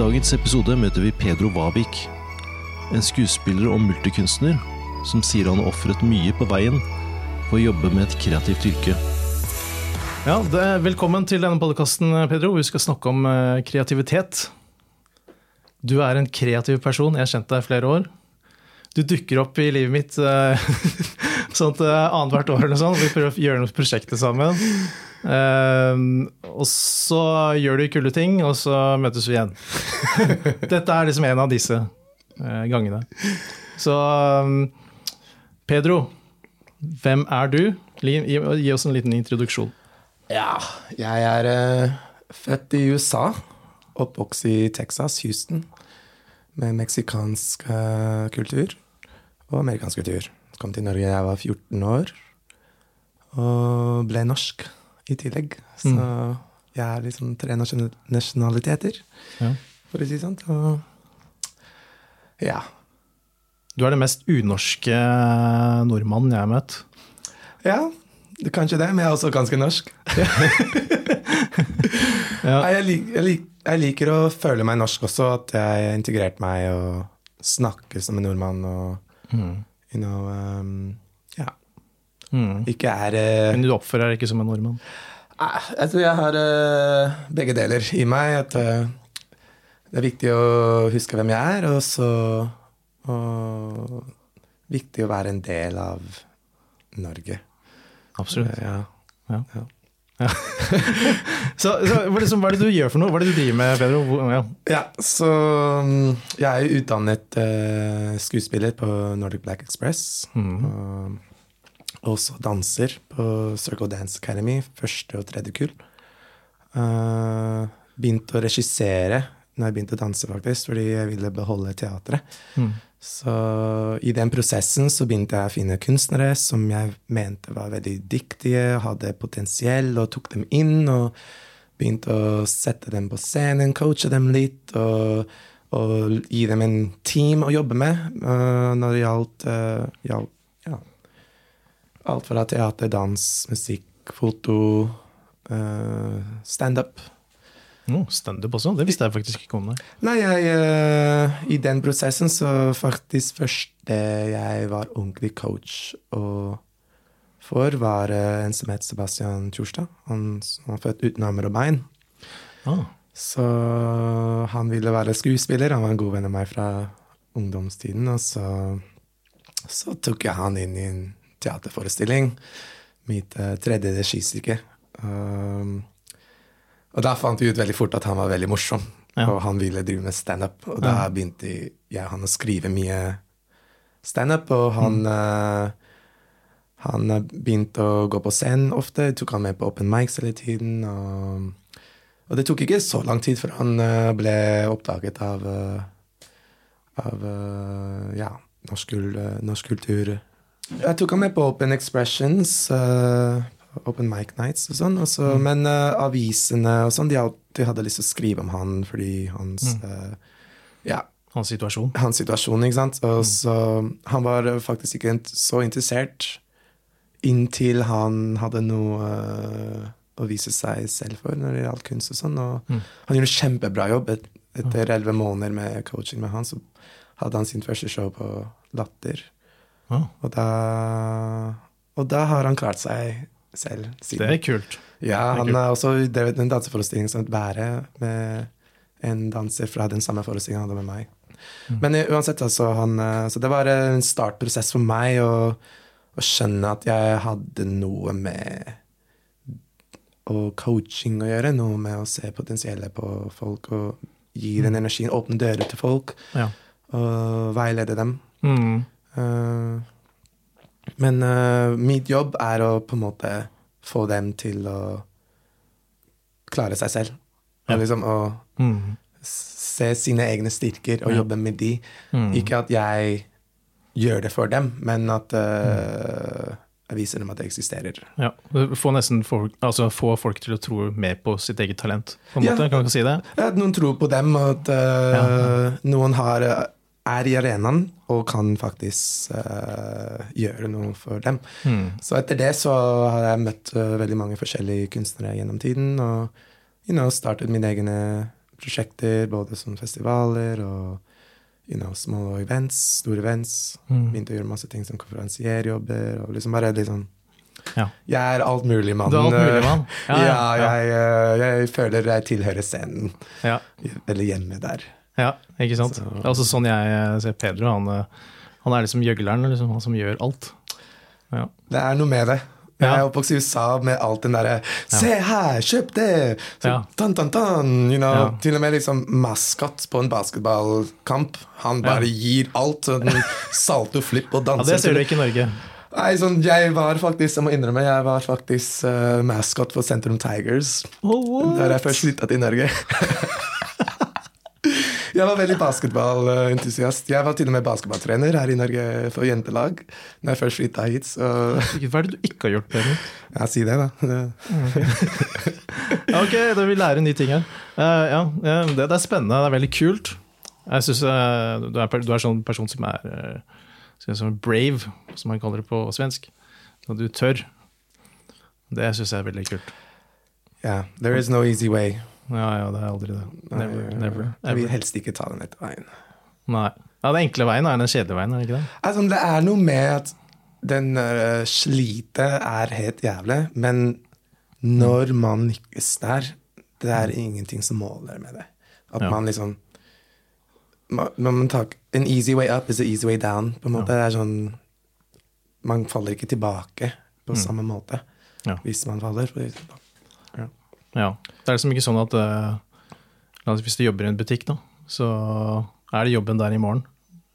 dagens episode møter vi Pedro Wabik. En skuespiller og multikunstner som sier han har ofret mye på veien for å jobbe med et kreativt yrke. Ja, er Velkommen til denne podkasten, Pedro. Vi skal snakke om eh, kreativitet. Du er en kreativ person. Jeg har kjent deg i flere år. Du dukker opp i livet mitt eh, uh, annethvert år eller sånn. Vi prøver å gjøre noen prosjekter sammen. Eh, og så gjør du kule ting, og så møtes vi igjen. Dette er liksom en av disse uh, gangene. Så um, Pedro, hvem er du? Gi, gi, gi oss en liten introduksjon. Ja, jeg er uh, født i USA. Oppvokst i Texas, Houston. Med meksikansk eh, kultur og amerikansk kultur. Kom til Norge da jeg var 14 år. Og ble norsk i tillegg. Så jeg er liksom tre nasjon- nasjonaliteter, Ja. for å si det sånn. Og ja. Du er den mest unorske nordmannen jeg har møtt. Ja, kanskje det, men jeg er også ganske norsk. Ja. Jeg, lik, jeg, lik, jeg liker å føle meg norsk også, at jeg har integrert meg og snakker som en nordmann og you know, um. Mm. Ikke er eh, Men du oppfører deg ikke som en nordmann. Jeg tror jeg har eh, begge deler i meg. At eh, det er viktig å huske hvem jeg er, og så og viktig å være en del av Norge. Absolutt. Ja. Ja. Ja. Så, så er det, hva er det du gjør for noe? Hva er det du driver med, Pedro? Ja. Ja, så mm, jeg er utdannet uh, skuespiller på Nordic Black Express. Og også danser på Circle Dance Academy, første og tredje kull. Uh, begynte å regissere når jeg begynte å danse, faktisk, fordi jeg ville beholde teatret. Så i den prosessen så begynte jeg å finne kunstnere som jeg mente var veldig dyktige, hadde potensiell, og tok dem inn. og begynte å sette dem på scenen, coache dem litt og, og gi dem en team å jobbe med uh, når det gjaldt, uh, gjaldt ja, alt fra teater, dans, musikk, foto, uh, standup. Oh, Standup også? Det visste jeg faktisk ikke om deg. Nei, jeg, uh, i den prosessen så faktisk første jeg var ordentlig coach og for, var uh, en som het Sebastian Tjorstad. Han som var født uten armer og bein. Ah. Så han ville være skuespiller. Han var en god venn av meg fra ungdomstiden. Og så, så tok jeg han inn i en teaterforestilling. Mitt uh, tredje registykke. Um, og da fant vi ut veldig fort at han var veldig morsom. Ja. Og han ville drive med standup. Og da begynte jeg han å skrive mye standup. Og han eh, han eh, begynte å gå på scenen ofte. Tok han med på open mics hele tiden. Og, og det tok ikke så lang tid før han eh, ble oppdaget av, eh, av eh, ja, norsk, eh, norsk kultur. Jeg tok han med på Open Expressions, uh, Open Mic Nights og sånn. så- Men uh, avisene og sånn, de alltid hadde lyst til å skrive om han fordi hans eh, ja, Hans situasjon. hans situasjon, ikke sant? Og så Han var faktisk ikke så interessert inntil han hadde noe å vise seg selv for når det gjaldt kunst og sånn. Og han gjorde en kjempebra jobb. Et, etter elleve måneder med coaching med han, så hadde han sin første show på Latter. Ah, Og da, og da har han klart seg selv det er kult. Ja, er han har også drevet en danseforestilling som het Bære, med en danser fra den samme forestillingen han hadde med meg. Mm. Men eh, uansett, altså, han, eh, så det var en startprosess for meg å, å skjønne at jeg hadde noe med og coaching å gjøre, noe med å se potensialet på folk og gi Mm. den energien, åpne dører til folk Ja. og veilede dem. Mm. Eh, men uh, mitt jobb er å på en måte få dem til å klare seg selv. Og Ja. liksom å Mm. se sine egne styrker og Ja. jobbe med de. Mm. Ikke at jeg gjør det for dem, men at eh, jeg viser dem at det eksisterer. Ja. Få folk, altså få folk til å tro mer på sitt eget talent. På en Ja. måte, Kan du si det? At noen tror på dem, og at eh, noen har, er i arenaen og kan faktisk uh, gjøre noe for dem. Mm. Så etter det så har jeg møtt uh, veldig mange forskjellige kunstnere gjennom tiden, og you know, startet mine egne prosjekter, både som festivaler og you know, små events, store events. Mm. Begynte å gjøre masse ting som konferansierjobber. Og liksom bare liksom Ja. Jeg er alt mulig mann. Alt mulig mann? Ja, Ja. Jeg, eh, jeg føler jeg tilhører scenen. Ja. Eller hjemme der. Ja, ikke sant? Så- Det er også sånn jeg eh, ser Pedro. Han, eh, han er liksom gjøgleren, liksom, han som gjør alt. Ja. Det er noe med det. Jeg er oppvokst i USA med alt den derre Se her, kjøp det! Så, tan, tan, tan, you know. Ja. Til og med liksom maskot på en basketballkamp. Han bare gir alt. Sånn salto, flipp og ja, danser. Det ser du ikke i Norge. Nei, sånn, jeg var faktisk, jeg må innrømme, jeg var faktisk uh, maskot for Sentrum Tigers. Der jeg først flytta til Norge. jeg var veldig basketballentusiast. Jeg var til og med basketballtrener her i Norge for jentelag. Når jeg først flytta hit, så Hva er det du ikke har gjort, Peder? Ja, si det, da. Det, Ok, da vil vi lære nye ting her. Uh, ja, det, det er spennende, det er veldig kult. Jeg synes uh, du, er, du er sånn person som er uh, som brave, som man kaller det på svensk. Så du tør. Det syns jeg er veldig kult. ja, there is no easy way. Ja, ja, det er aldri det. Never, Nei, never. Jeg vil helst ikke ta den etter veien. Nei. Ja, den enkle veien er den kjedelige veien, er det ikke det? Altså, det er noe med at den uh, slitet er helt jævlig, men når man lykkes der, det er ingenting som måler med det. At Ja. man liksom man, man tar, An easy way up is an easy way down. På en måte. Det er sånn Man faller ikke tilbake på samme måte Ja. hvis man faller. Ja. Det er liksom ikke sånn at si Hvis du jobber i en butikk, da, så er det jobben der i morgen.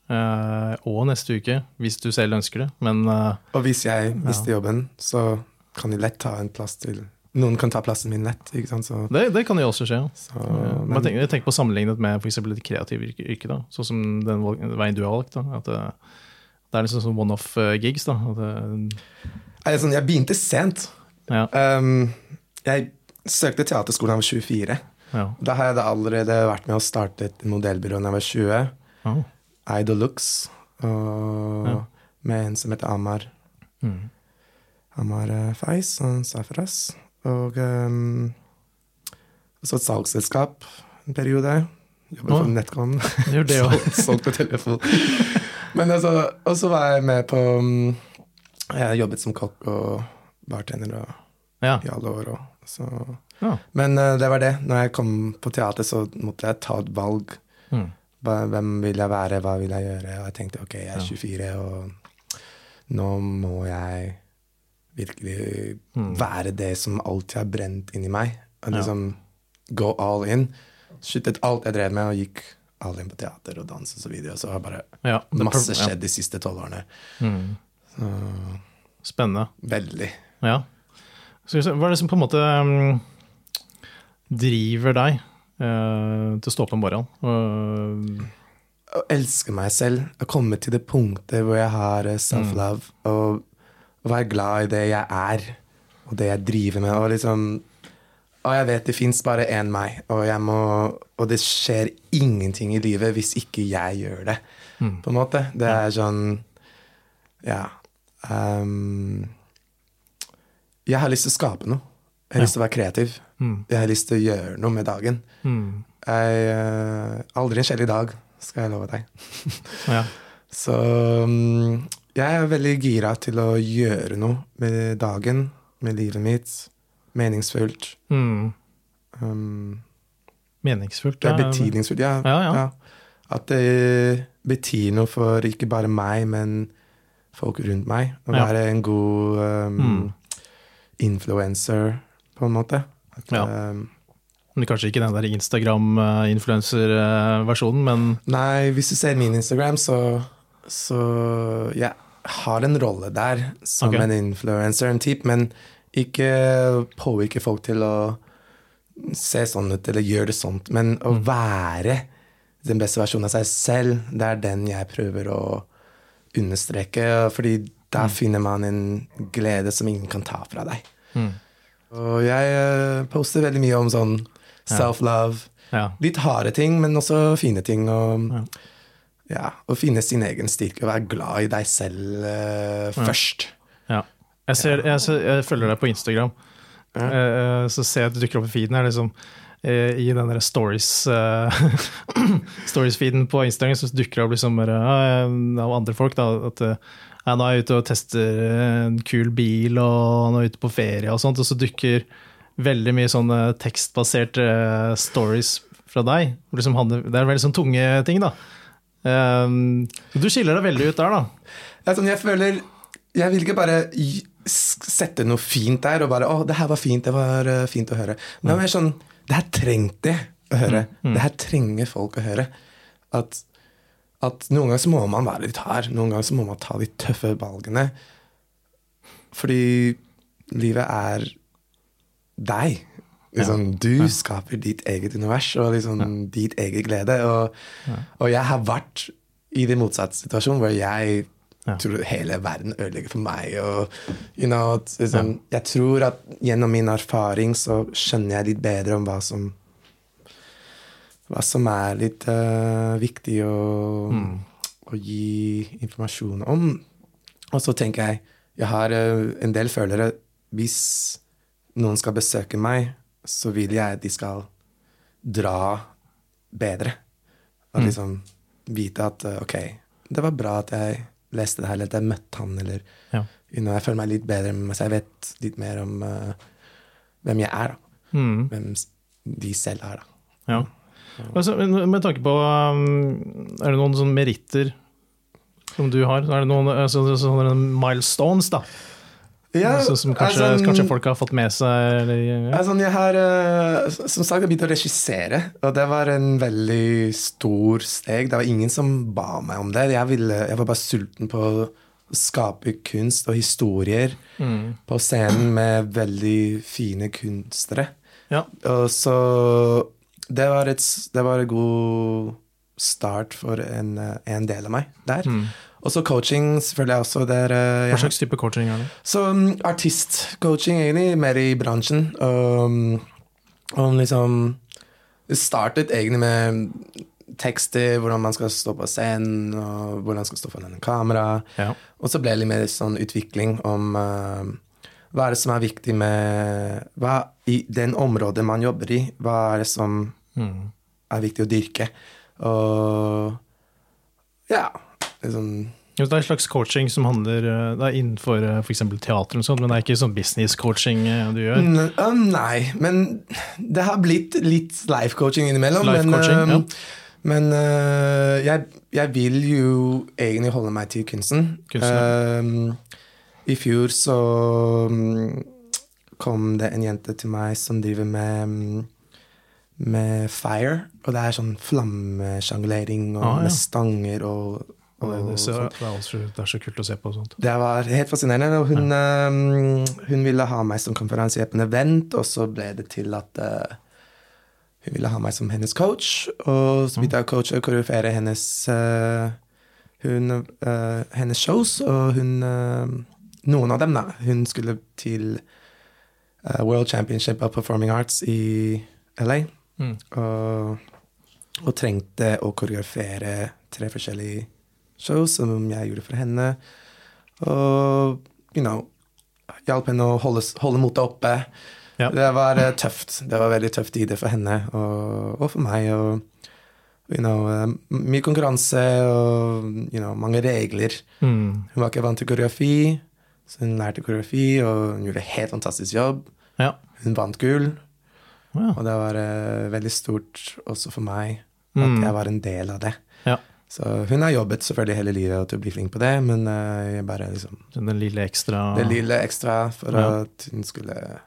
Uh, og neste uke, hvis du selv ønsker det. Men uh, Og hvis jeg mister jobben, så kan de lett ta en plass til Noen kan ta plassen min lett. ikke sant? Så, det, det kan jo også skje. så, men men, jeg tenker, jeg tenker på sammenlignet med eksempel et kreativt yrke, yrke da, sånn som den veien du har valgt. Da, at det, det er liksom sånn one-off-gigs. da, at jeg, sånn, jeg begynte sent. ja, Um, jeg søkte teaterskolen da jeg var 24. ja. Da har jeg da allerede vært med å starte et modellbyrå da jeg var 20. Ah, Idolux. Og Ja. med en som heter Amar. mm. Amar eh, Fais og Safras. Og um, så et salgsselskap en periode. Jobber Å. for NetCon. Gjør det òg. Solgt på telefon. Men altså, og så var jeg med på um, Jeg jobbet som kokk og bartender og, Ja. i alle år. Og, så. Men uh, det var det. Når jeg kom på teater, så måtte jeg ta et valg. Mm. Hvem vil jeg være, hva vil jeg gjøre? Og jeg tenkte ok, jeg er 24, og nå må jeg virkelig Mm. være det som alltid har brent inni meg. Og liksom go all in. Sluttet alt jeg drev med, og gikk all in på teater og dans og så videre. Og så har bare ja. masse skjedd ja. de siste tolv årene. Mm. Så, Spennende. veldig. Ja. Hva er det som på en måte mm, driver deg eh, til å stå opp om morgenen? Og- Å elske meg selv, å komme til det punktet hvor jeg har eh, self-love, og å være glad i det jeg er, og det jeg driver med, og liksom Og jeg vet det fins bare én meg, og jeg må Og det skjer ingenting i livet hvis ikke jeg gjør det, på en måte. Det er sånn Ja. ehm, jeg har lyst til å skape noe. Jeg har lyst til å være kreativ. Mm. Jeg har lyst til å gjøre noe med dagen. Mm. Jeg, eh, aldri en kjedelig dag, skal jeg love deg. Ja. Så mm, jeg er veldig gira til å gjøre noe med dagen, med livet mitt. Meningsfullt. Mm. Um, Meningsfullt. det er ja. betydningsfullt, ja. Ja, ja. At det betyr noe for ikke bare meg, men folk rundt meg. Å Ja. være en god um, Mm. Influencer, på en måte. At, Ja. um, Men kanskje ikke den der Instagram-influencer-versjonen, men Nei, hvis du ser min Instagram, så, så jeg har en rolle der som okay. en influencer, en type, men ikke påvirke folk til å se sånn ut eller gjøre det sånt, men å være den beste versjonen av seg selv, det er den jeg prøver å understreke, fordi der finner man en glede som ingen kan ta fra deg. Mm. Og jeg eh, poster veldig mye om sånn self-love, ja. litt harde ting, men også fine ting. Og, Ja. ja, å finne sin egen styrke og være glad i deg selv eh, først. ja. Jeg, ser, jeg, jeg følger deg på Instagram, Ja. Eh, så ser jeg at du dukker opp i feeden. her liksom, i den der stories stories-feeden på Instagram så dukker det opp liksom eh, av andre folk. da, at ja, nå er jeg ute og tester en kul bil, og nå er jeg ute på ferie, og sånt, og så dukker veldig mye sånne tekstbaserte eh, stories fra deg. Liksom det er veldig sånn tunge ting, da. Um, du skiller deg veldig ut der, da. Sånn, jeg føler Jeg vil ikke bare sette noe fint der og bare 'Å, det her var fint. Det var eh, fint å høre'. Men det er mer sånn Det her trengte jeg å høre. Det her trenger folk å høre. At, at noen ganger så må man være litt hard. Noen ganger så må man ta de tøffe valgene. Fordi livet er deg. Liksom, Du skaper ditt eget univers og liksom ditt eget glede. Og, og jeg har vært i den motsatte situasjonen, hvor jeg Ja. tror hele verden ødelegger for meg. Og, you know, liksom, Jeg tror at gjennom min erfaring så skjønner jeg litt bedre om hva som hva som er litt uh, viktig å, å gi informasjon om. Og så tenker jeg jeg har uh, en del følere Hvis noen skal besøke meg, så vil jeg at de skal dra bedre. Og liksom vite at uh, ok, det var bra at jeg leste det her, eller at jeg møtte han, eller Ja. you know, Jeg føler meg litt bedre med meg selv. Jeg vet litt mer om uh, hvem jeg er, da. Mm. Hvem de selv er, da. Ja. Altså, med tanke på um, Er det noen sånne meritter som du har? Er det noen altså, sånne milestones, da? Så, som kanskje, altså, kanskje folk har fått med seg? Eller, ja. Altså, jeg har eh, som sagt jeg begynte å regissere, og det var en veldig stor steg. Det var ingen som ba meg om det. Jeg, ville, jeg var bare sulten på å skape kunst og historier Mm. på scenen med veldig fine kunstnere. Ja. Og så det var, et, det var en god start for en, eh, en del av meg der. Mm. Og så coaching, selvfølgelig også. Der, eh, Hva slags type coaching er det? så um, artistcoaching, egentlig, mer i bransjen. Um, om liksom Det startet egentlig med tekster, hvordan man skal stå på scenen, og hvordan man skal stå foran en kamera. Ja. Og så ble det litt mer sånn utvikling om uh, hva er det som er viktig med hva I den området man jobber i, hva er det som Mm. er viktig å dyrke? Og ja liksom Det er en slags coaching som handler uh, det er innenfor uh, f.eks. teater, og sånt, men det er ikke sånn business-coaching uh, du gjør? Uh, nei, men det har blitt litt life-coaching innimellom. Life coaching, men, ja. men uh, jeg, jeg vil jo egentlig holde meg til kunsten. Kunsten, Um, I fjor så um, kom det en jente til meg som driver med um, med fire, og det er sånn flammesjanglering og Ah, ja. med stanger og, Og det, det, så, det, er også, det er så kult å se på sånt. Det var helt fascinerende. Og hun, eh, hun ville ha meg som konferansier på en event, og så ble det til at uh, hun ville ha meg som hennes coach. Og så begynte jeg å coache og koreografere hennes, uh, hun, uh, hennes shows. Og hun Noen av dem, da. Hun skulle til uh, World Championship of Performing Arts i LA. Mm. Og, og trengte å koreografere tre forskjellige shows som jeg gjorde for henne. Og you know, hjalp henne å holde, holde motet oppe. Ja. Det var uh, tøft. Det var veldig tøft tider for henne og, og for meg. Og, you know, eh, mye konkurranse og you know, mange regler. Mm. Hun var ikke vant til koreografi, så hun lærte koreografi, og hun gjorde en helt fantastisk jobb. Ja. Hun vant gull, Ja. og det var uh, veldig stort også for meg at Mm. jeg var en del av det. ja. Så hun har jobbet selvfølgelig hele livet til å bli flink på det, men uh, jeg bare liksom Den lille ekstra Det lille ekstra for Ja. at hun skulle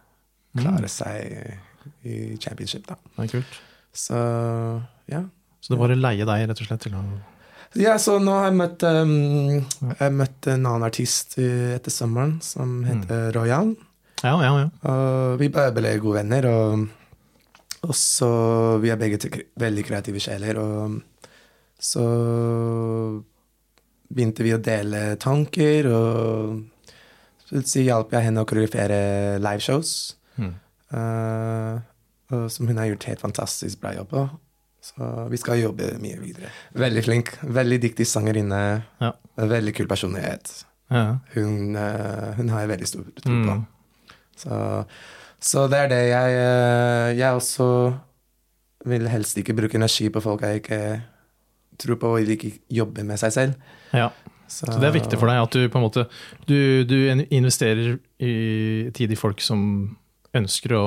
klare seg i championship, da. Det er kult. Så ja. Så det var å leie deg, rett og slett, til å Ja, så nå har jeg møtt um, Jeg møtt en annen artist etter sommeren som heter Royan Ja, ja, ja. Og vi bare ble gode venner, og, og så Vi er begge veldig kreative sjeler, og så begynte vi å dele tanker, og så hjalp jeg henne å koreografere liveshows, Mm. uh, som hun har gjort helt fantastisk bra jobb på. Så vi skal jobbe mye videre. Veldig flink, veldig dyktig sangerinne, Ja. veldig kul personlighet. ja. Hun, uh, hun har jeg veldig stor tro på. Mm. Så, så det er det jeg eh, Jeg også vil helst ikke bruke energi på folk jeg ikke tror på, og ikke jobbe med seg selv. Ja. Så det er viktig for deg at du på en måte du, du investerer i tid i folk som ønsker å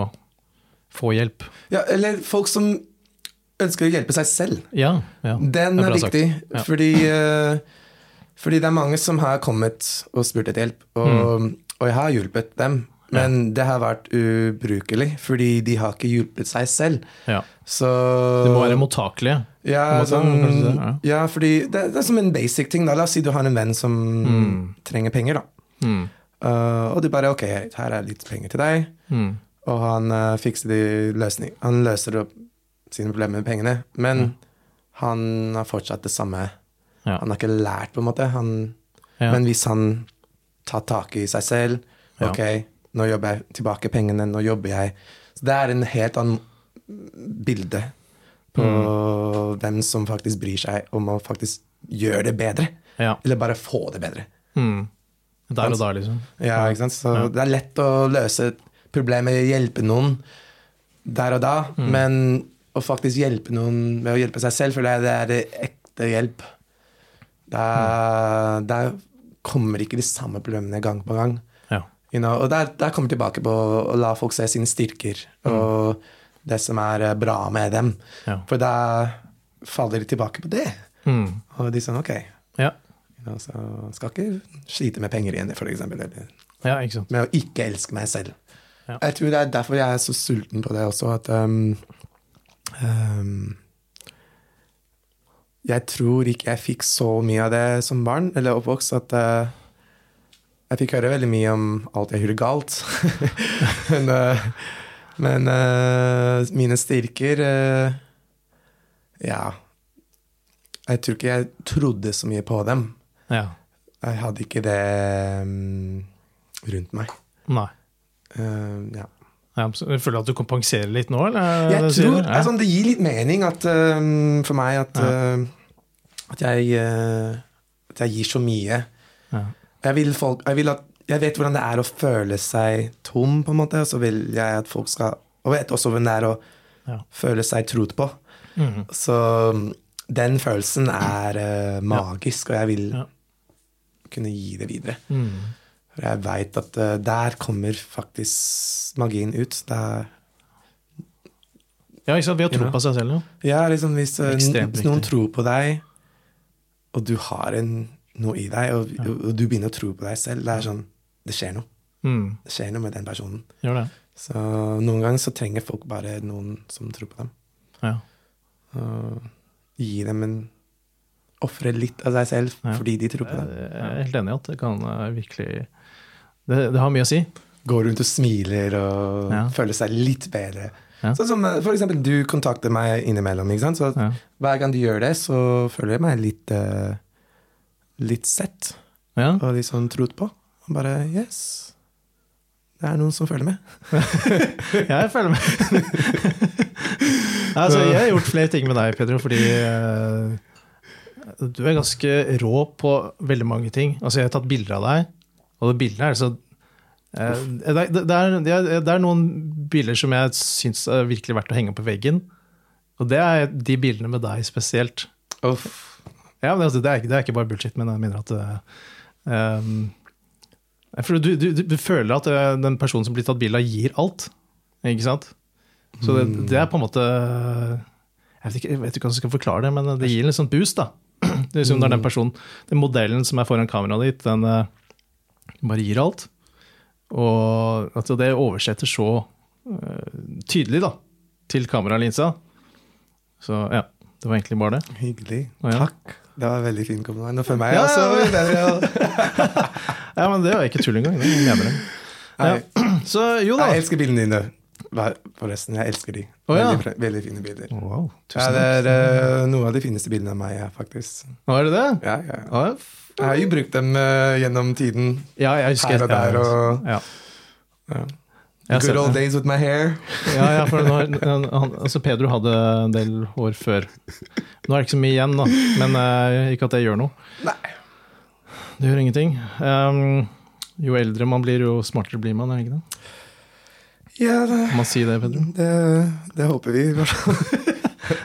få hjelp. Ja, eller folk som ønsker å hjelpe seg selv. Ja, ja. Den er er, viktig, Ja. fordi, eh, fordi det er mange som har kommet og spurt etter hjelp, og, Mm. og jeg har hjulpet dem. Men det har vært ubrukelig, fordi de har ikke hjulpet seg selv. Ja. Så De må være mottakelige. Ja, sånn, det, ja. fordi det, det er som en basic ting. Da. La oss si du har en venn som Mm. trenger penger, da. Mm. Uh, og du bare Ok, her er litt penger til deg. Mm. Og han uh, fikser de løsning. Han løser opp sine problemer med pengene, men han har fortsatt det samme. Ja. Han har ikke lært, på en måte. Han, Ja. Men hvis han tar tak i seg selv. Ok, nå jobber jeg tilbake pengene, nå jobber jeg. Så det er en helt annen bilde på Mm. hvem som faktisk bryr seg om å faktisk gjøre det bedre. Ja. Eller bare få det bedre. Mm. Der og da, liksom. Ja, ikke sant? Så det er lett å løse problemer, hjelpe noen der og da, Mm. men å faktisk hjelpe noen med å hjelpe seg selv, for det er, det er ekte hjelp. Der, der kommer ikke de samme problemene gang på gang. Ja. You know? Og der, der kommer vi tilbake på å la folk se sine styrker og det som er eh, bra med dem. Ja. For da faller de tilbake på det. Mm. Og de sånn, ok, Ja. you know, så skal ikke slite med penger igjen, for eksempel. Eller ja, med å ikke elske meg selv. Ja. Jeg tror det er derfor jeg er så sulten på det også, at um, um, Jeg tror ikke jeg fikk så mye av det som barn, eller oppvokst, at uh, jeg fikk høre veldig mye om alt jeg gjorde galt. men uh, men uh, mine styrker Ja. Jeg tror ikke jeg trodde så mye på dem. Ja. Jeg hadde ikke det um, rundt meg. Nei. Uh, ja. Ja, føler at du kompenserer litt nå, eller? Jeg tror? Ja. altså, Det gir litt mening at, um, for meg at, Ja. uh, at, jeg, uh, at jeg gir så mye. Jeg, vil folk, jeg, vil at, jeg vet hvordan det er å føle seg tom, på en måte, og så vil jeg at folk skal Og vet også hvordan det er å føle seg trodd på. Mm. Så um, den følelsen er uh, magisk, og jeg vil kunne gi det videre. Mm. For jeg veit at uh, der kommer faktisk magien ut. Der, Ja, ikke sant. Vi har tro på seg selv, jo. Ja, liksom hvis, hvis noen tror på deg, og du har en, noe i deg, og, Ja. og du begynner å tro på deg selv, det er sånn Det skjer noe. Mm. Det skjer noe med den personen. Gjør det. Så noen ganger så trenger folk bare noen som tror på dem. Ja. Og gi dem en Ofre litt av seg selv fordi de tror på deg. Jeg er helt enig i at det kan eh, virkelig det, det har mye å si. Går rundt og smiler og Ja. føler seg litt bedre. Ja. Sånn som uh, for eksempel du kontakter meg innimellom. Så Ja. hver gang du gjør det, så føler jeg meg litt uh, litt sett. Ja. og litt sånn trodd på. Og bare yes. Det er noen som følger med. Jeg følger med. altså, jeg har gjort flere ting med deg, Pedro, fordi uh, du er ganske rå på veldig mange ting. Altså, jeg har tatt bilder av deg, og det bildet er så eh, det, er- det, er, det, er, det er noen bilder som jeg syns er virkelig verdt å henge på veggen. Og det er de bildene med deg spesielt. Ja, men altså, det, er, det er ikke bare bullshit, men jeg mener at um, For du, du, du, føler at eh, den personen som blir tatt bilde av, gir alt. Ikke sant? Så det, det er på en måte Jeg vet ikke, jeg vet ikke hvordan jeg skal forklare det, men det gir en sånn boost. da. Det er liksom når den personen, den modellen som er foran kameraet ditt, den bare gir alt. Og at det oversetter så uh, tydelig da, til kameralinsa. Så ja, det var egentlig bare det. Hyggelig. Ja. Takk. Det var veldig fin kompliment. Og for meg Ja, også. ja, men det var ikke tull engang. det mener jeg. Ja. Så jo da. Jeg elsker bildene dine. Forresten, jeg elsker de. Oh, ja. veldig, veldig fine bilder. Wow, Ja, det er uh, noen av de fineste bildene av meg, faktisk. Nå er det det? Ja, ja. ja. Jeg har jo brukt dem uh, gjennom tiden. ja jeg husker Her og der og- ja. Ja. Good old days with my hair. Ja, ja, for han, han- altså Pedro hadde en del hår før. Nå er det ikke så mye igjen, da. Men uh, ikke at det gjør noe. Nei. Det gjør ingenting. Um, jo eldre man blir, jo smartere blir man, er det ikke det? Ja, det, man si det, Pedro? det, det håper vi. i hvert fall.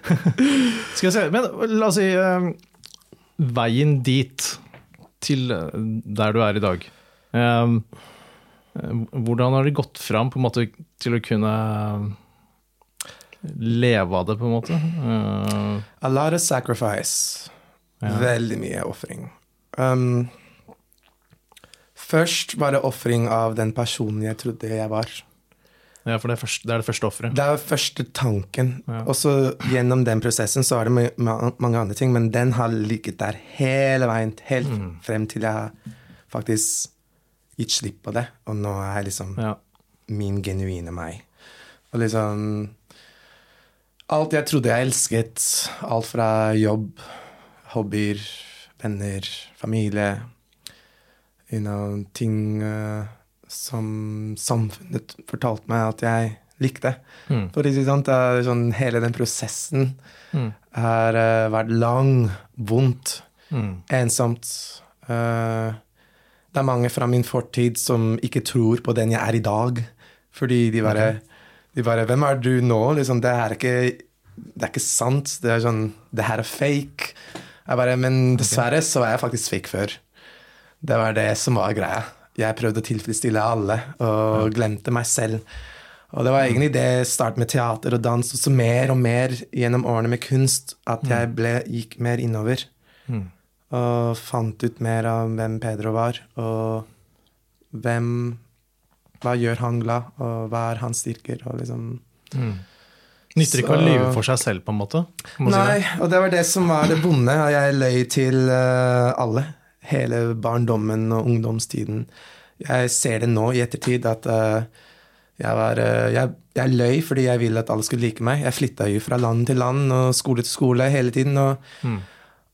Skal jeg se, men la oss si uh, veien dit, til eh, der du er i dag. Eh, hvordan har det gått fram på en måte til å kunne leve av det, på en måte? Uh, A lot of sacrifice. Veldig mye ofring. Um, først var det ofring av den personen jeg trodde jeg var. Ja, for det er, først, det er det første offeret. Det er første tanken. Ja. Og så gjennom den prosessen så er det ma- ma- mange andre ting, men den har ligget der hele veien, helt Mm. frem til jeg har faktisk gitt slipp på det. Og nå er jeg liksom Ja. min genuine meg. Og liksom Alt jeg trodde jeg elsket, alt fra jobb, hobbyer, venner, familie you know, Ting eh, som samfunnet fortalte meg at jeg likte. Mm. For det sånn, hele den prosessen Mm. har uh, vært lang, vondt, Mm. ensomt. Uh, det er mange fra min fortid som ikke tror på den jeg er i dag. Fordi de bare, de bare 'Hvem er du nå?' Liksom, det, er ikke, det er ikke sant. Det er sånn 'Det her er fake'. Jeg bare, Men dessverre så var jeg faktisk fake før. Det var det som var greia. Jeg prøvde å tilfredsstille alle og glemte meg selv. Og det var egentlig det start med teater og dans, og så mer og mer gjennom årene med kunst, at jeg ble, gikk mer innover. Mm. Og fant ut mer av hvem Pedro var, og hvem Hva gjør han glad, og hva er hans styrker, og liksom Mm. Nytter ikke å lyve for seg selv, på en måte? Nei, si og det var det som var det vonde. Jeg løy til uh, alle. Hele barndommen og ungdomstiden. Jeg ser det nå i ettertid at uh, jeg var uh, jeg, jeg løy fordi jeg ville at alle skulle like meg. Jeg flytta jo fra land til land og skole til skole hele tiden. Og, Mm.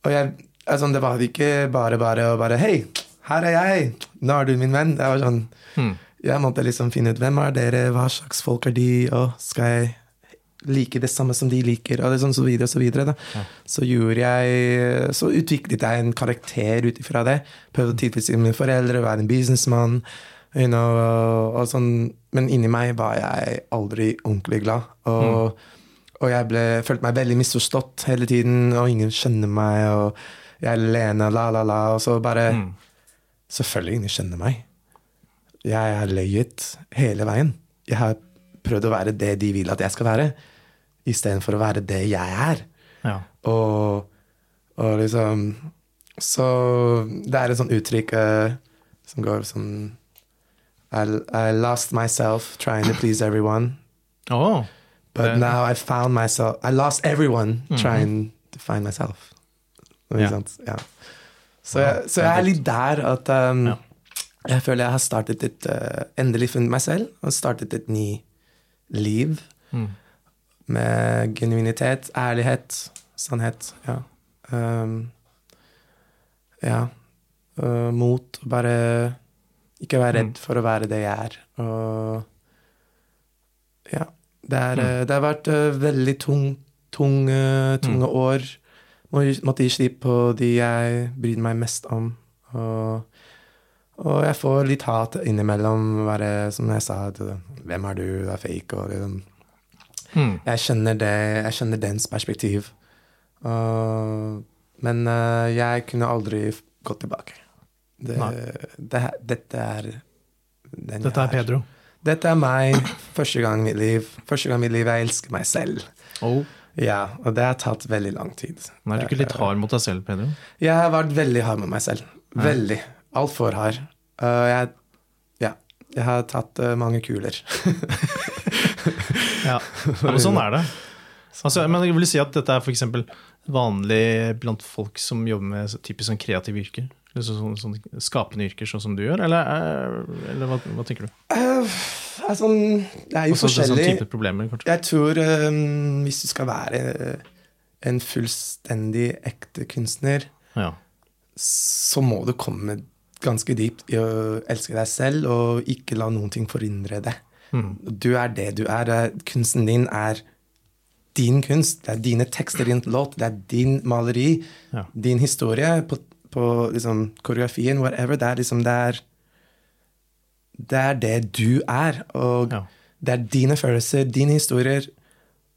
og jeg, altså, det var ikke bare bare å bare Hei, her er jeg! Nå er du min venn. Jeg var sånn Mm. jeg måtte liksom finne ut hvem er dere, hva slags folk er de, og skal jeg like det samme som de liker, og sånn så videre og så videre. Da. Ja. Så gjorde jeg Så utviklet jeg en karakter ut ifra det. Prøvde å tilfredsstille mine foreldre, være en businessmann. You know, og, sånn. Men inni meg var jeg aldri ordentlig glad. Og, og jeg ble, følte meg veldig misforstått hele tiden, og ingen skjønner meg, og jeg er alene, la, la, la. Og så bare Mm. Selvfølgelig ingen skjønner meg. Jeg har løyet hele veien. Jeg har prøvd å være det de vil at jeg skal være, istedenfor å være det jeg er. Ja. Og, og liksom Så det er et sånt uttrykk uh, som går sånn I, I lost myself trying to please everyone, Oh, but Det- now I found myself I lost everyone trying to find myself. Ikke Ja. Så, jeg, så jeg er litt der at um, Ja. jeg føler jeg har startet et uh, Endelig funnet meg selv og startet et ny liv Mm. Med genuinitet, ærlighet, sannhet. Ja. Um, ja. Uh, mot. Bare ikke være redd Mm. for å være det jeg er. Og ja. Det, er, Mm. eh, det har vært eh, veldig tung, tung, eh, tunge Mm. år. Må- Måtte gi slipp på de jeg bryr meg mest om. Og, og jeg får litt hat innimellom. Bare, som jeg sa, eh, hvem er du, du er fake. Og liksom, Mm. jeg skjønner det, jeg skjønner dens perspektiv. Uh, men uh, jeg kunne aldri gått tilbake. Det, det, dette er den Dette er Pedro. Dette er meg. Første gang i mitt liv. Første gang i mitt liv jeg elsker meg selv. Oh. Ja, og det har tatt veldig lang tid. Men er du ikke litt hard mot deg selv, Pedro? Jeg har vært veldig hard med meg selv. Veldig. Altfor hard. Uh, jeg, ja, jeg har tatt uh, mange kuler. Ja, men sånn er det. Altså, men jeg vil si at dette er f.eks. vanlig blant folk som jobber med typisk sånn kreative yrker? Så- sånn, sånn skapende yrker, sånn som du gjør? Eller, er- eller hva, hva tenker du? Uh, altså, det er jo Altså, det er sånn forskjellig. type problemer. Jeg tror um, hvis du skal være en fullstendig ekte kunstner, Ja. så må du komme ganske dypt i å elske deg selv og ikke la noen ting forhindre det. Mm. Du er det du er. Kunsten din er din kunst. Det er dine tekster, din låt, det er din maleri, Ja. din historie på, på liksom, koreografien, whatever. Det er liksom det er, det er det du er. Og Ja. det er dine følelser, dine historier.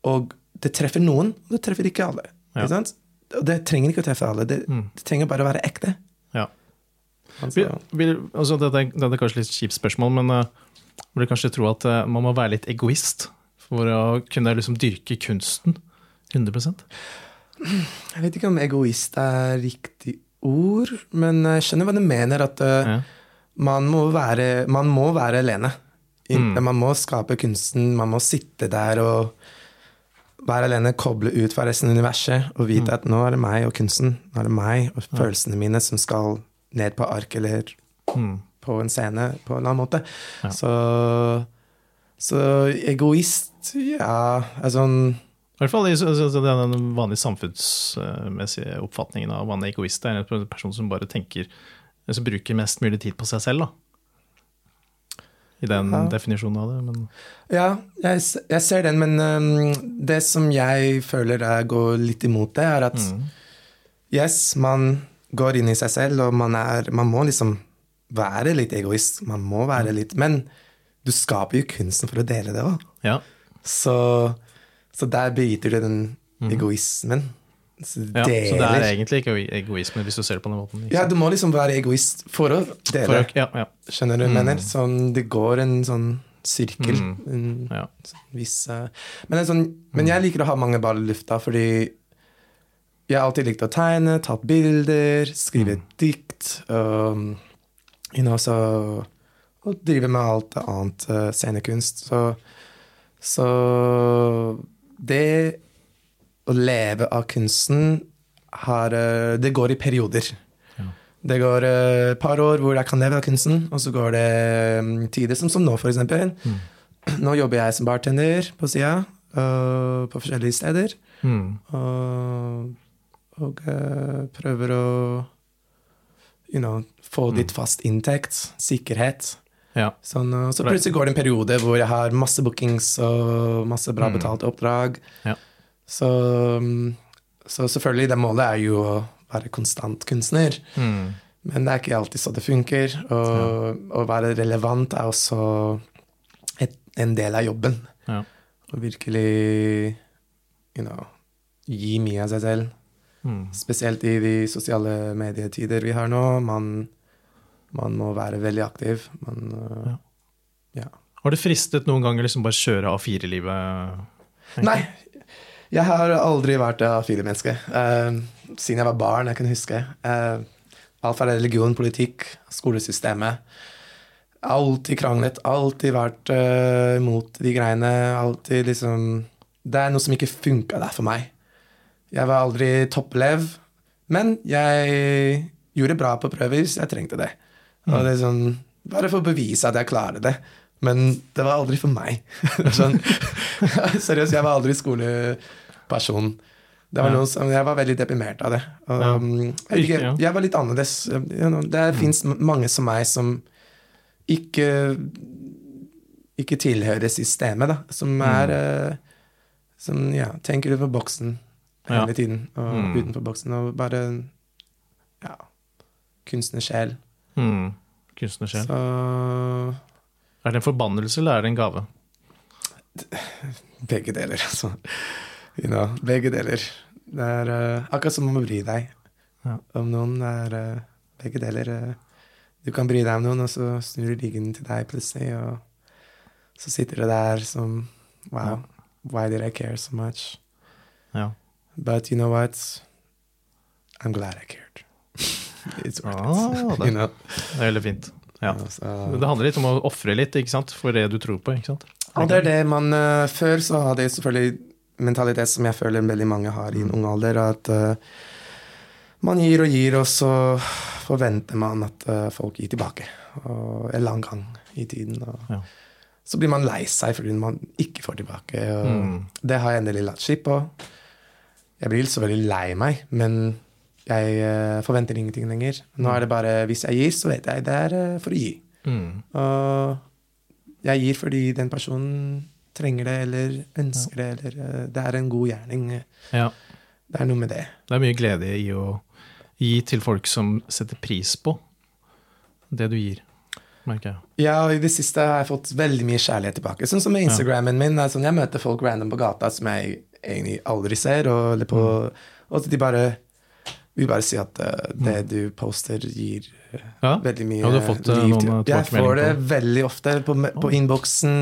Og det treffer noen, og det treffer ikke alle. Ja. Ikke? Og det trenger ikke å treffe alle. Det, Mm. det trenger bare å være ekte. Ja. Altså, Vil, vil, altså dette, dette er kanskje litt kjipt spørsmål, men uh, du kanskje tro at eh, man må være litt egoist for å kunne liksom dyrke kunsten 100% jeg vet ikke om egoist er riktig ord, men jeg skjønner hva du mener. At eh, Ja. man, må være, man må være alene. Mm. Man må skape kunsten, man må sitte der og være alene, koble ut fra resten av universet og vite Mm. at nå er det meg og kunsten. Nå er det meg og følelsene mine som skal ned på ark eller Mm. På en scene på en annen måte. Ja. Så, så egoist, ja Altså I hvert fall den vanlige samfunnsmessige oppfatningen av hva en egoist er. En person som bare tenker Som bruker mest mulig tid på seg selv, da. I den Ja. definisjonen av det. Men Ja, jeg, jeg ser den, men um, det som jeg føler jeg går litt imot det, er at Mm. yes, man går inn i seg selv, og man, er, man må liksom være litt egoist. Man må være litt Men du skaper jo kunsten for å dele det òg. ja. Så, så der biter du den egoismen. Så ja. Så det er egentlig ikke ego- egoisme, hvis du ser det på den måten. ikke Ja, du må liksom være egoist for å dele. For, å- ja, ja, Skjønner du jeg mener? Sånn, det går en sånn sirkel. Mm. En, ja. viss, eh, men, sånn, men jeg liker å ha mange baller i lufta, fordi jeg har alltid likt å tegne, ta bilder, skrive dikt. Um, you know, så, og drive med alt annet uh, scenekunst. Så, så det å leve av kunsten har uh, Det går i perioder. Ja. Det går et et par år hvor jeg kan leve av kunsten, og så går det um, tider som, som nå, eksempel. Mm. Nå jobber jeg som bartender på sida, på forskjellige steder. Mm. Og, og prøver å you know, få Mm. litt fast inntekt, sikkerhet. ja. Sånn, så plutselig går det en periode hvor jeg har masse bookings og masse bra Mm. betalte oppdrag. Ja. Så, mm, så selvfølgelig, det målet er jo å være konstant kunstner. Mm. Men det er ikke alltid så det funker. Og å være relevant er også et, en del av jobben. Ja. Å virkelig you know, gi mye av seg selv. Mm. Spesielt i de sosiale medietider vi har nå. Man, man må være veldig aktiv. Man, øh, ja. Har det fristet noen ganger liksom bare kjøre A4-livet? Nei, jeg har aldri vært A4-menneske. Uh, siden jeg var barn, jeg kan huske. Uh, alt fra religion, politikk, skolesystemet. Alltid kranglet, alltid vært uh, mot de greiene. Alltid liksom Det er noe som ikke funka der for meg. Jeg var aldri toppelev, men jeg gjorde bra på prøver hvis jeg trengte det. Og det er sånn, Bare for å bevise at jeg klarer det. Men det var aldri for meg. Sånn, seriøst, jeg var aldri skoleperson. Det var Ja. noe som, jeg var veldig deprimert av det. Og, Ja. um, jeg, ikke, jeg var litt annerledes. Det fins mange som meg som ikke ikke tilhører systemet, da. Som er eh, Som ja, tenker utenfor boksen hele Ja. tiden. Og Mm. utenfor boksen. Og bare ja, kunstnersjel. Mm. Kunstnersjel. Så Er det en forbannelse, eller er det en gave? Begge deler, altså. You know, begge deler. Det er uh, akkurat som om å bry deg Ja. om noen. Det er uh, begge deler. eh, du kan bry deg om noen, og så snur ryggen til deg plutselig, og så sitter du der som Wow, why did I care so much? Ja. But you know what? I'm glad I cared. It's worth Ah, it. det- You know? Det er veldig fint. Ja. Ja, Det handler litt om å ofre litt ikke sant? for det du tror på. ikke sant? Og det er det man uh, Før så hadde jeg selvfølgelig mentalitet som jeg føler veldig mange har i en ung alder, at uh, man gir og gir, og så forventer man at uh, folk gir tilbake. Og en lang gang i tiden. Og Ja. Så blir man lei seg fordi man ikke får tilbake. Og Mm. Det har jeg endelig latt skip på. Jeg blir selvfølgelig lei meg, men jeg eh, forventer ingenting lenger. Nå er det bare hvis jeg gir, så vet jeg det er eh, for å gi. Mm. Og jeg gir fordi den personen trenger det, eller ønsker det, eller eh, det er en god gjerning. Ja. Det er noe med det. Det er mye glede i å gi til folk som setter pris på det du gir. merker jeg. Ja, og i det siste har jeg fått veldig mye kjærlighet tilbake. Sånn som med Instagrammen min. Sånn, jeg møter folk random på gata som jeg egentlig aldri ser, og, eller på, og de bare vil bare si at uh, det du poster, gir eh, Ja. veldig mye Ja, du har fått, eh, liv noen, til. Jeg får det på veldig ofte på, på innboksen,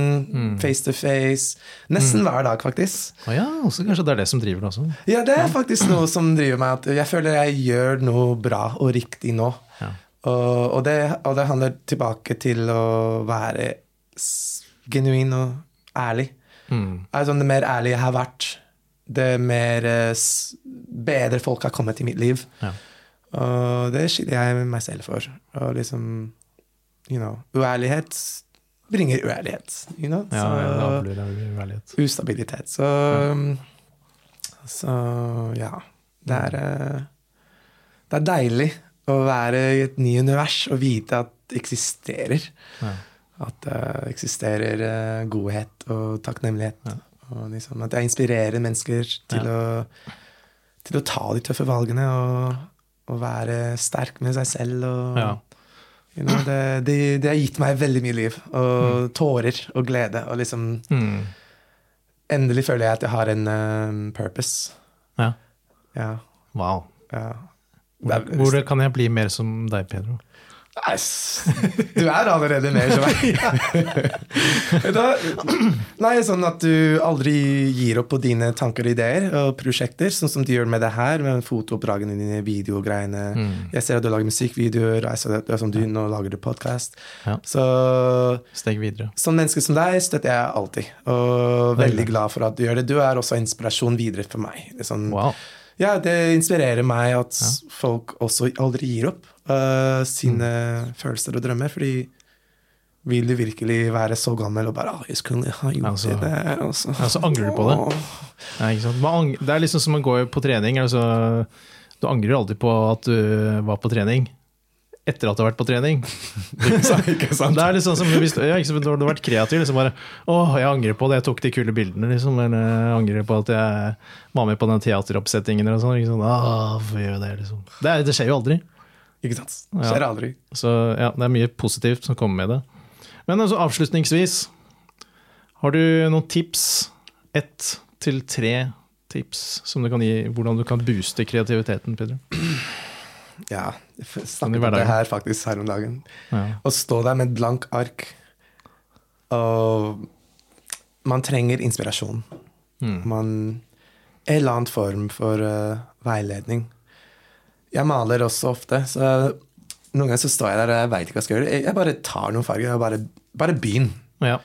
face to face. Nesten hver dag, faktisk. Ah, ja, også kanskje det er det som driver det også. Ja, det er faktisk noe som driver meg at jeg føler jeg gjør noe bra og riktig nå. Ja. Og, og, det, og det handler tilbake til å være genuin og ærlig. Mm. Altså, det mer ærlig jeg har vært, det mer eh, bedre folk har kommet i mitt liv. Ja. Og det skylder jeg meg selv for. Og liksom You know, uærlighet bringer uærlighet. You know? Ja, Så- ja, det blir uærlighet. ustabilitet. Så, så ja. Det er, eh, det er deilig å være i et ny univers og vite at det eksisterer. Ja. At det eksisterer eh, godhet og takknemlighet. Og liksom at jeg inspirerer mennesker til, å, til å ta de tøffe valgene og, og være sterk med seg selv. Og, Ja. you know, det, det, det har gitt meg veldig mye liv. Og tårer og glede. Og liksom Mm. Endelig føler jeg at jeg har en um, purpose. ja. Ja. Wow. ja. Hvor, hvor kan jeg bli mer som deg, Pedro? Nei, s- Du er allerede mer som meg. nei, sånn at du aldri gir opp på dine tanker og ideer og prosjekter, sånn som du gjør med det her, med fotooppdragene dine, videogreiene. Mm. Jeg ser at du lager musikkvideoer, jeg ser at du, som du nå lager du podkast. Ja. Så Steg videre. Sånn menneske som deg støtter jeg alltid, og veldig glad for at du gjør det. Du er også inspirasjon videre for meg. Er sånn, Wow. Ja, det inspirerer meg at folk også aldri gir opp øh, sine Mm. følelser og drømmer, fordi vil du virkelig være så gammel og bare ah, jeg skulle ha gjort Altså- det der, og så Ja, så angrer du på det. Man, det er liksom som å gå på trening. Altså, du angrer aldri på at du var på trening etter at du har vært på trening. Ikke sant? Det er sånn som hvis, ja, du har vært kreativ. Liksom bare, Å, jeg angrer på det, jeg tok de kule bildene. Liksom, eller jeg angrer på at jeg var med på den teateroppsettingen. Eller sånn, ikke sant? «Åh, hvorfor gjør jeg det, liksom? det, det skjer jo aldri. Ikke sant? Skjer Ja. aldri. Så ja, det er mye positivt som kommer med det. Men altså, avslutningsvis, har du noen tips? Ett til tre tips som du kan gi hvordan du kan booste kreativiteten, Pedro? Ja, jeg Sånn snakket om det her faktisk her om dagen. Ja. Å stå der med et blank ark og Man trenger inspirasjon. Mm. Man En eller annen form for uh, veiledning. Jeg maler også ofte, så noen ganger så står jeg der og jeg veit ikke hva jeg skal gjøre. Jeg- bare tar noen farger og bare, bare begynn. Ja.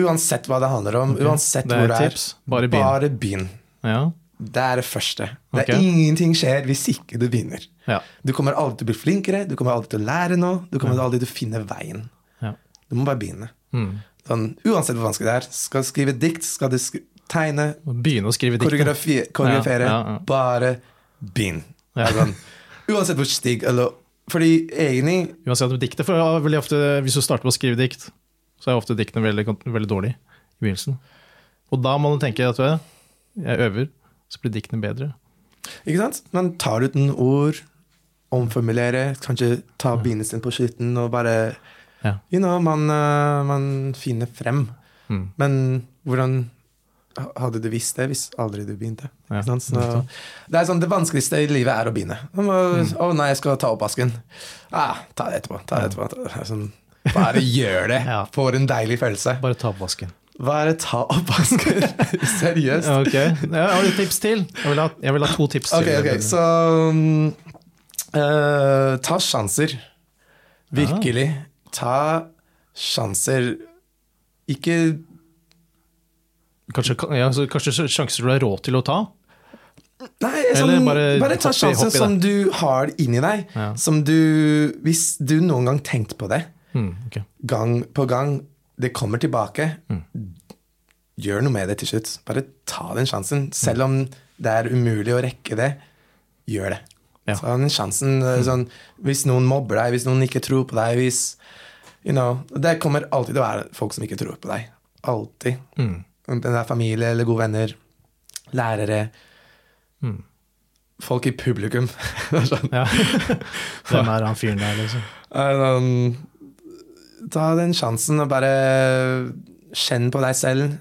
Uansett hva det handler om, uansett Det hvor det er. tips. Bare begynn. Bare begynn. ja. Det er det første. Det er. Ingenting skjer hvis ikke du begynner. ja. Du kommer aldri til å bli flinkere, du kommer aldri til å lære noe, du kommer aldri til å finne veien. ja. Du må bare begynne. Mm. Sånn, uansett hvor vanskelig det er. Skal du skrive dikt, skal du tegne, Begynne å skrive dikt. koreografere, Ja, ja, ja. bare begynn. Ja. Sånn, uansett hvor stygg eller Fordi egentlig Uansett om diktet, for veldig ofte, hvis du starter med å skrive dikt, så er ofte diktene veldig, veldig dårlige i begynnelsen. Og da må du tenke at jeg øver, så blir diktene bedre. Ikke sant? Man tar ut noen ord, omformulerer, kanskje ta begynnelsen på slutten og bare Ja. You know, man, eh, man finner frem. Mm. Men hvordan hadde du visst det hvis aldri du begynte? Ja, det sånn, det vanskeligste i livet er å begynne. Å mm. Å nei, jeg skal ta oppvasken. Ah, ta det etterpå. Ta det etterpå. Det er Sånn, bare gjør det. Ja. Får en deilig følelse. Bare ta oppvasken. Bare ta oppvasken. Seriøst. Okay. ja, Har du tips til? Jeg vil ha, jeg vil ha to tips til. til. okay. så um, uh, Ta sjanser. Virkelig. Ta sjanser. Ikke Kanskje, ja, så kanskje sjanser du har råd til å ta? Nei, sånn, bare bare, ta sjansen som du har inni deg. Ja. Som du Hvis du noen gang tenkte på det, Mm, okay. gang på gang, det kommer tilbake, Mm. gjør noe med det til slutt. Bare ta den sjansen. Selv om det er umulig å rekke det, gjør det. Ja. Så den sjansen. eh, Sånn, hvis noen mobber deg, hvis noen ikke tror på deg, hvis you know, Det kommer alltid til å være folk som ikke tror på deg. Alltid. Mm. Enten det er familie eller gode venner, lærere, Mm. folk i publikum. Sånn. Ja. Hvem er han fyren der, liksom? Sånn, ta den sjansen og bare kjenn på deg selv.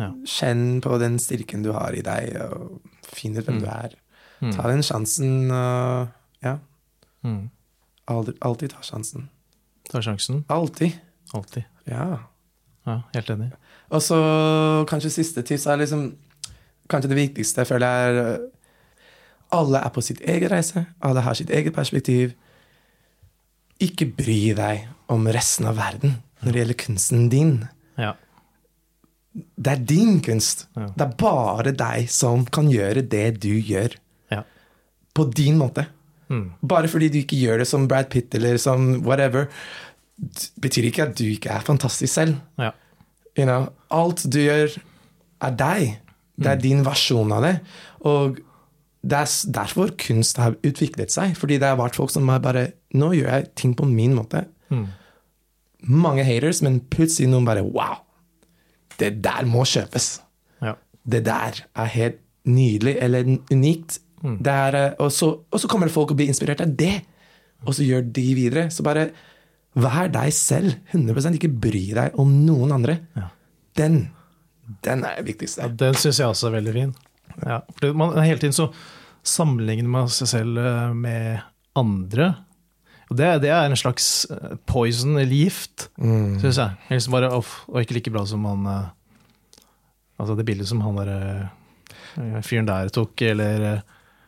Ja. Kjenn på den styrken du har i deg, og finn ut hvem du er. Mm. Ta den sjansen og ja, Mm. aldri, alltid ta sjansen. Ta sjansen. Alltid. Alltid. Ja. Ja, helt enig. Og så kanskje siste tips er liksom Kanskje det viktigste jeg føler er øh, Alle er på sitt eget reise. Alle har sitt eget perspektiv. Ikke bry deg om resten av verden når det gjelder kunsten din. Ja. Det er din kunst. Ja. Det er bare deg som kan gjøre det du gjør. Ja. På din måte. Mm. Bare fordi du ikke gjør det som Brad Pitt eller som whatever, betyr ikke at du ikke er fantastisk selv. Ja. You know, alt du gjør, er deg. Det er din versjon av det. Og det er derfor kunst har utviklet seg. Fordi det har vært folk som har bare Nå gjør jeg ting på min måte. Mm. Mange haters, men plutselig noen bare Wow! Det der må kjøpes. Ja. Det der er helt nydelig eller unikt. Det er, eh, og, så, og så kommer det folk og blir inspirert av det, og så gjør de videre. Så bare vær deg selv. 100% Ikke bry deg om noen andre. Ja. Den, den er det viktigste. Ja, den syns jeg også er veldig fin. Ja, for man Hele tiden så sammenligner man seg selv eh, med andre. Og det, det er en slags eh, poison eller gift, Mm. syns jeg. Helst bare, off, og ikke like bra som han eh, Altså det bildet som han der fyren der tok, eller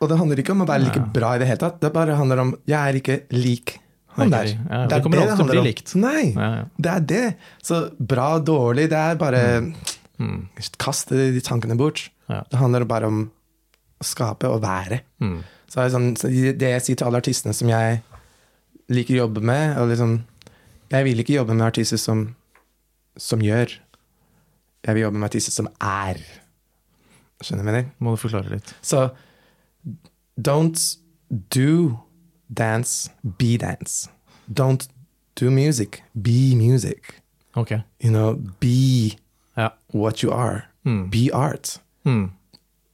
Og det handler ikke om å være like bra i det hele tatt. Det bare handler om jeg er ikke lik han der. ikke. Ja, det det er kommer det alltid til å bli likt. Nei, ja, ja. det er det. Så bra dårlig, det er bare Mm. Kast de tankene bort. Det handler bare om å skape og være. Mm. Så, det, sånn, så det jeg sier til alle artistene som jeg liker å jobbe med liksom, Jeg vil ikke jobbe med artister som, som gjør. Jeg vil jobbe med artister som er. Skjønner du hva jeg mener? Må du forklare litt. Så don't do dance, be dance. Don't do music, be music. Okay. You know, be Ja. what you are. Mm. Be art. Mm.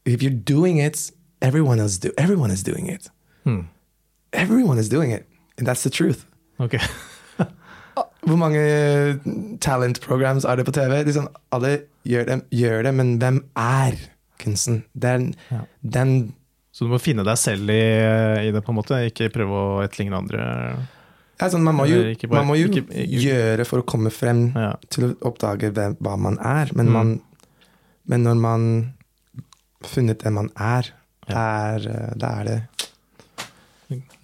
If you're doing it, everyone else do everyone is doing it. Mm. Everyone is doing it. And that's the truth. Okay. Hvor mange talent programs er det på TV? Liksom, alle gjør det, gjør det, men hvem er kunsten? Den, Ja. den Så du må finne deg selv i, i det, på en måte? Ikke prøve å etterligne andre? ja, sånn, man, må jo, bare- man må jo ikke- ikke- gjøre for å komme frem Ja. til å oppdage hvem, hva man er. Men, Mm. man, men når man funnet det man er, er, eh, da er det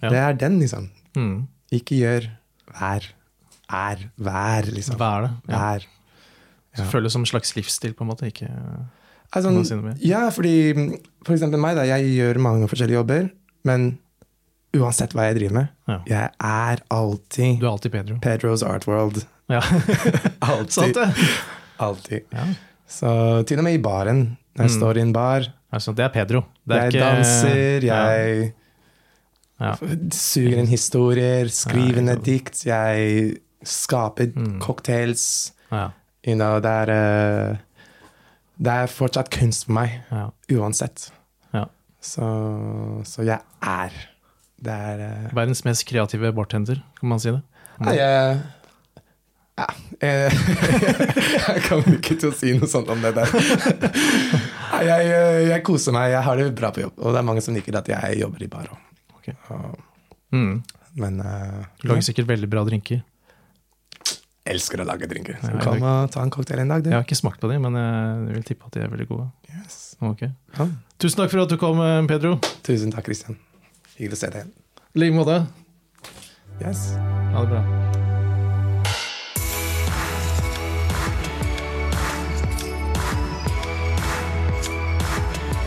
Ja. Det er den, liksom. Mm. Ikke gjør vær. Er. Vær, liksom. Er det? Ja. Vær. Ja. Føles som en slags livsstil, på en måte? Ikke Altså, si ja, fordi for eksempel meg, da. Jeg gjør mange forskjellige jobber, men uansett hva jeg driver med, Ja. jeg er alltid Du er alltid Pedro. Pedros Art World. Ja. Alltid. Sant det? Alltid. Ja. Så til og med i baren, når jeg Mm. står i en bar, Altså, det er Pedro. Det er jeg ikke- danser, jeg Ja. suger inn historier, skriver ned dikt, jeg skaper Mm. cocktails. Ja. You know, det er eh, Det er fortsatt kunst for meg, Ja. uansett. Ja. Så, så jeg er. Det er uh, Verdens mest kreative bartender, kan man si det? Nei, jeg ja, jeg, jeg kommer ikke til å si noe sånt om det der. Nei, jeg, jeg koser meg, jeg har det bra på jobb. Og det er mange som liker at jeg jobber i bar òg. Ok. Mm. Men uh, lager sikkert veldig bra drinker. Elsker å lage drinker. Så Ja, kom og ta en cocktail en dag, du. Jeg har ikke smakt på dem, men jeg vil tippe at de er veldig gode. Yes. Ok. Ja. Tusen takk for at du kom, eh, Pedro. Tusen takk, Christian. Hyggelig å se deg igjen. I like måte. Yes. Ha det bra.